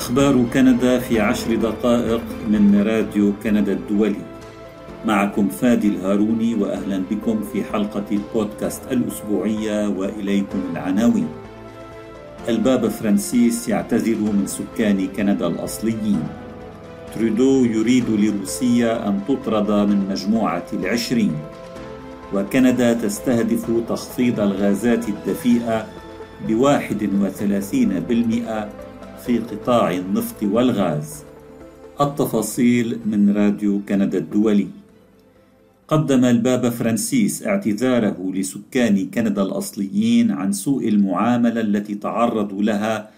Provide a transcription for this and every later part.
أخبار كندا في عشر دقائق من راديو كندا الدولي. معكم فادي الهاروني وأهلا بكم في حلقة البودكاست الأسبوعية وإليكم العناوين. البابا فرانسيس يعتذر من سكان كندا الأصليين. ترودو يريد لروسيا أن تطرد من مجموعة العشرين. وكندا تستهدف تخفيض الغازات الدفيئة بواحد وثلاثين بالمئة في قطاع النفط والغاز. التفاصيل من راديو كندا الدولي. قدم البابا فرانسيس اعتذاره لسكان كندا الأصليين عن سوء المعاملة التي تعرضوا لها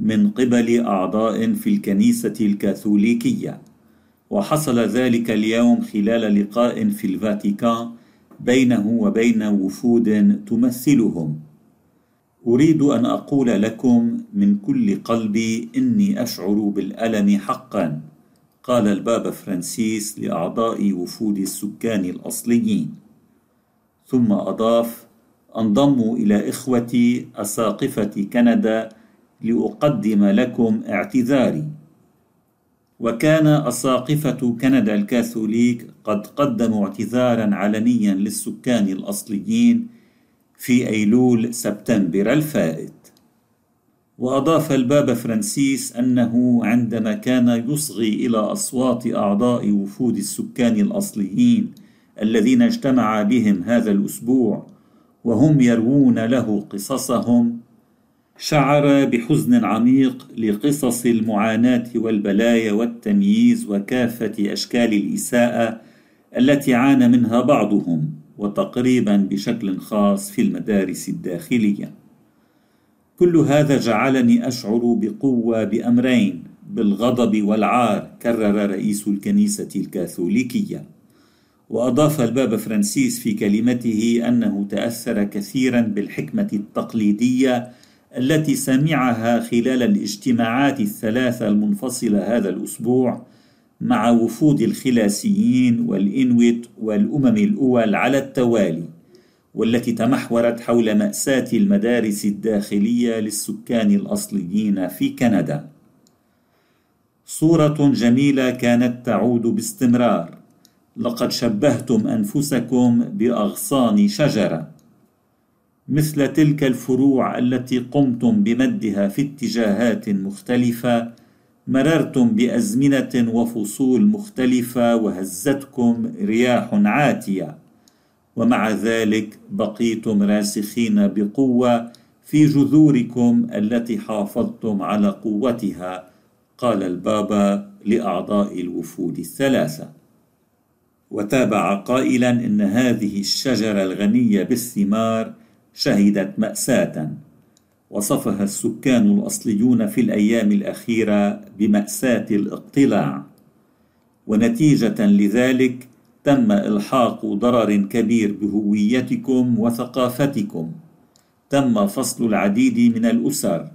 من قبل أعضاء في الكنيسة الكاثوليكية. وحصل ذلك اليوم خلال لقاء في الفاتيكان بينه وبين وفود تمثلهم. أريد أن أقول لكم من كل قلبي إني أشعر بالألم حقا قال البابا فرانسيس لأعضاء وفود السكان الأصليين. ثم أضاف انضموا إلى إخوتي أساقفة كندا لأقدم لكم اعتذاري. وكان أساقفة كندا الكاثوليك قد قدموا اعتذارا علنيا للسكان الأصليين في أيلول سبتمبر الفائت. وأضاف البابا فرانسيس أنه عندما كان يصغي إلى أصوات أعضاء وفود السكان الأصليين الذين اجتمع بهم هذا الأسبوع وهم يروون له قصصهم شعر بحزن عميق لقصص المعاناة والبلايا والتمييز وكافة أشكال الإساءة التي عانى منها بعضهم. وتقريبا بشكل خاص في المدارس الداخلية. كل هذا جعلني أشعر بقوة بأمرين بالغضب والعار كرر رئيس الكنيسة الكاثوليكية. وأضاف البابا فرانسيس في كلمته أنه تأثر كثيرا بالحكمة التقليدية التي سمعها خلال الاجتماعات الثلاثة المنفصلة هذا الأسبوع مع وفود الخلاسيين والإنويت والأمم الأول على التوالي والتي تمحورت حول مأساة المدارس الداخلية للسكان الأصليين في كندا. صورة جميلة كانت تعود باستمرار، لقد شبهتم أنفسكم بأغصان شجرة، مثل تلك الفروع التي قمتم بمدها في اتجاهات مختلفة مررتم بأزمنة وفصول مختلفة وهزتكم رياح عاتية. ومع ذلك بقيتم راسخين بقوة في جذوركم التي حافظتم على قوتها قال البابا لأعضاء الوفود الثلاثة. وتابع قائلا إن هذه الشجرة الغنية بالثمار شهدت مأساة. وصفها السكان الأصليون في الأيام الأخيرة بمأساة الاقتلاع. ونتيجة لذلك تم إلحاق ضرر كبير بهويتكم وثقافتكم. تم فصل العديد من الأسر.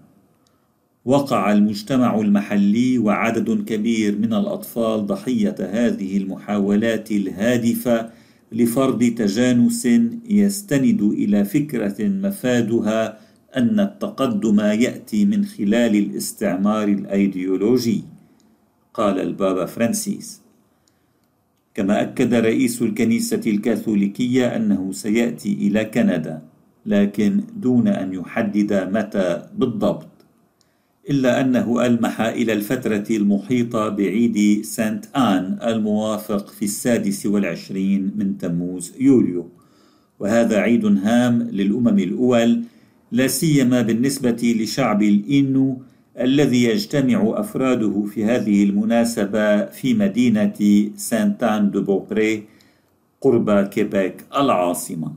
وقع المجتمع المحلي وعدد كبير من الأطفال ضحية هذه المحاولات الهادفة لفرض تجانس يستند إلى فكرة مفادها أن التقدم يأتي من خلال الاستعمار الأيديولوجي قال البابا فرانسيس. كما أكد رئيس الكنيسة الكاثوليكية أنه سيأتي إلى كندا لكن دون أن يحدد متى بالضبط إلا أنه ألمح إلى الفترة المحيطة بعيد سانت آن الموافق في السادس والعشرين من تموز يوليو. وهذا عيد هام للأمم الأول لا سيما بالنسبة لشعب الإنو الذي يجتمع أفراده في هذه المناسبة في مدينة سانتان دو بوبري قرب كيبيك العاصمة.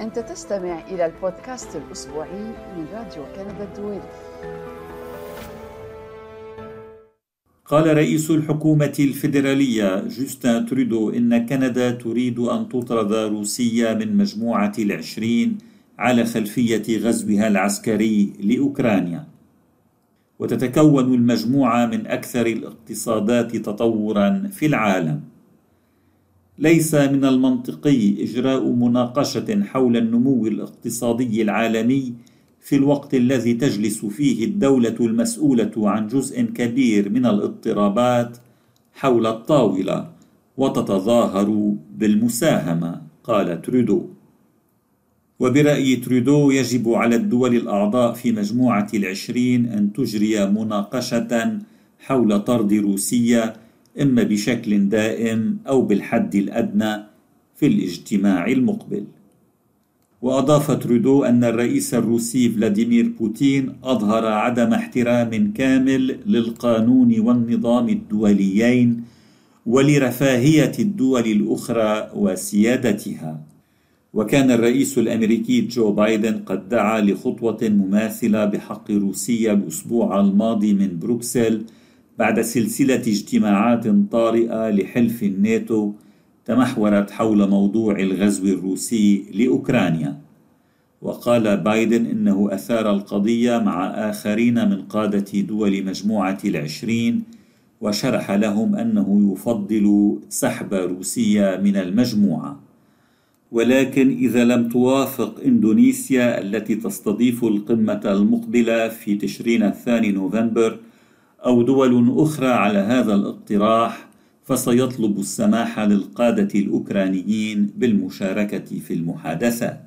أنت تستمع إلى البودكاست الأسبوعي من راديو كندا الدولي. قال رئيس الحكومة الفيدرالية جوستن ترودو إن كندا تريد أن تطرد روسيا من مجموعة العشرين على خلفية غزوها العسكري لأوكرانيا. وتتكون المجموعة من أكثر الاقتصادات تطورا في العالم. ليس من المنطقي إجراء مناقشة حول النمو الاقتصادي العالمي في الوقت الذي تجلس فيه الدولة المسؤولة عن جزء كبير من الاضطرابات حول الطاولة وتتظاهر بالمساهمة قال ترودو وبرأي ترودو يجب على الدول الأعضاء في مجموعة العشرين أن تجري مناقشة حول طرد روسيا إما بشكل دائم أو بالحد الأدنى في الاجتماع المقبل. وأضاف ترودو أن الرئيس الروسي فلاديمير بوتين أظهر عدم احترام كامل للقانون والنظام الدوليين ولرفاهية الدول الأخرى وسيادتها. وكان الرئيس الأمريكي جو بايدن قد دعا لخطوة مماثلة بحق روسيا الأسبوع الماضي من بروكسل بعد سلسلة اجتماعات طارئة لحلف الناتو تمحورت حول موضوع الغزو الروسي لأوكرانيا. وقال بايدن إنه أثار القضية مع آخرين من قادة دول مجموعة العشرين وشرح لهم أنه يفضل سحب روسيا من المجموعة. ولكن إذا لم توافق إندونيسيا التي تستضيف القمة المقبلة في تشرين الثاني نوفمبر أو دول أخرى على هذا الاقتراح فسيطلب السماح للقادة الأوكرانيين بالمشاركة في المحادثات.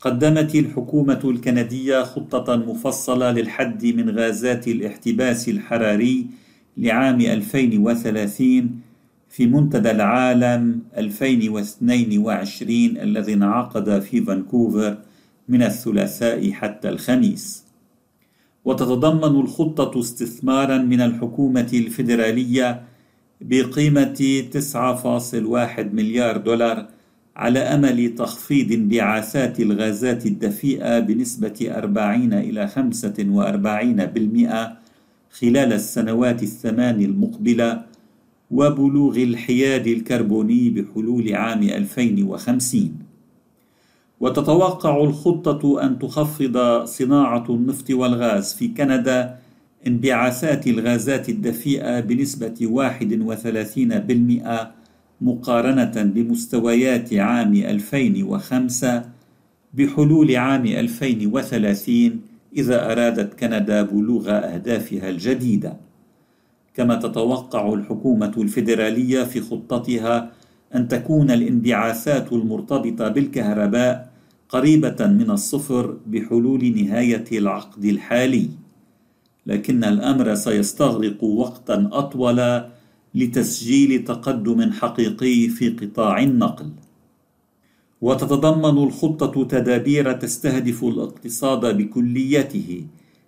قدمت الحكومة الكندية خطة مفصلة للحد من غازات الاحتباس الحراري لعام 2030 في منتدى العالم 2022 الذي انعقد في فانكوفر من الثلاثاء حتى الخميس. وتتضمن الخطة استثمارا من الحكومة الفيدرالية بقيمة 9.1 مليار دولار على أمل تخفيض انبعاثات الغازات الدفيئة بنسبة 40 إلى 45% خلال السنوات الثمان المقبلة وبلوغ الحياد الكربوني بحلول عام 2050 وتتوقع الخطة أن تخفض صناعة النفط والغاز في كندا انبعاثات الغازات الدفيئة بنسبة 31% مقارنة بمستويات عام 2005 بحلول عام 2030 إذا أرادت كندا بلوغ أهدافها الجديدة. كما تتوقع الحكومة الفيدرالية في خطتها أن تكون الانبعاثات المرتبطة بالكهرباء قريبة من الصفر بحلول نهاية العقد الحالي. لكن الأمر سيستغرق وقتا أطول لتسجيل تقدم حقيقي في قطاع النقل. وتتضمن الخطة تدابير تستهدف الاقتصاد بكليته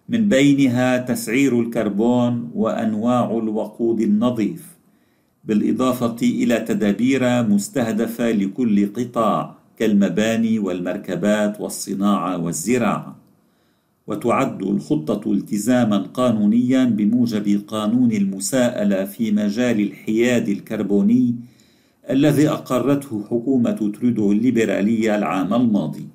من بينها تسعير الكربون وأنواع الوقود النظيف بالإضافة إلى تدابير مستهدفة لكل قطاع كالمباني والمركبات والصناعة والزراعة. وتعد الخطة التزاما قانونيا بموجب قانون المساءلة في مجال الحياد الكربوني الذي أقرته حكومة ترودو الليبرالية العام الماضي.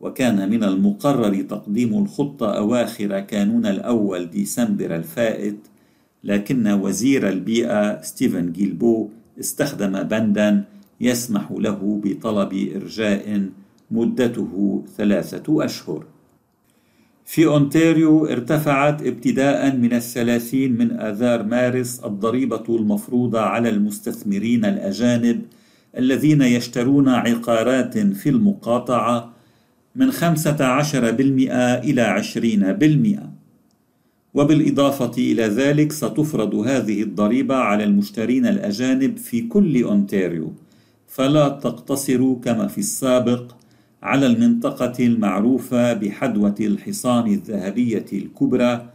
وكان من المقرر تقديم الخطة أواخر كانون الأول ديسمبر الفائت لكن وزير البيئة ستيفن جيلبو استخدم بندا يسمح له بطلب إرجاء مدته ثلاثة أشهر. في أونتاريو ارتفعت ابتداء من الثلاثين من آذار مارس الضريبة المفروضة على المستثمرين الأجانب الذين يشترون عقارات في المقاطعة من 15% إلى 20% وبالإضافة إلى ذلك ستفرض هذه الضريبة على المشترين الأجانب في كل أونتاريو فلا تقتصر كما في السابق. على المنطقة المعروفة بحدوة الحصان الذهبية الكبرى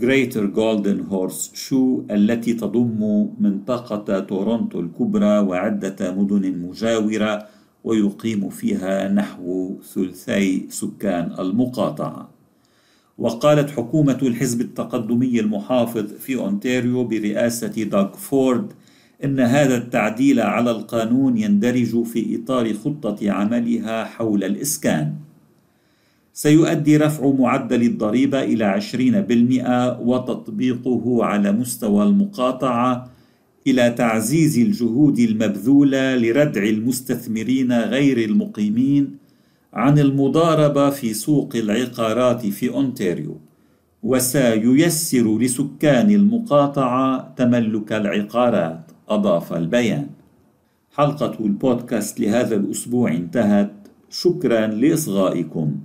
Greater Golden Horse Shoe التي تضم منطقة تورونتو الكبرى وعدة مدن مجاورة ويقيم فيها نحو ثلثي سكان المقاطعة. وقالت حكومة الحزب التقدمي المحافظ في أونتاريو برئاسة دوغ فورد إن هذا التعديل على القانون يندرج في إطار خطة عملها حول الإسكان. سيؤدي رفع معدل الضريبة إلى عشرين بالمئة وتطبيقه على مستوى المقاطعة إلى تعزيز الجهود المبذولة لردع المستثمرين غير المقيمين عن المضاربة في سوق العقارات في أونتاريو. وسييسر لسكان المقاطعة تملك العقارات. أضاف البيان. حلقة البودكاست لهذا الأسبوع انتهت. شكرا لإصغائكم.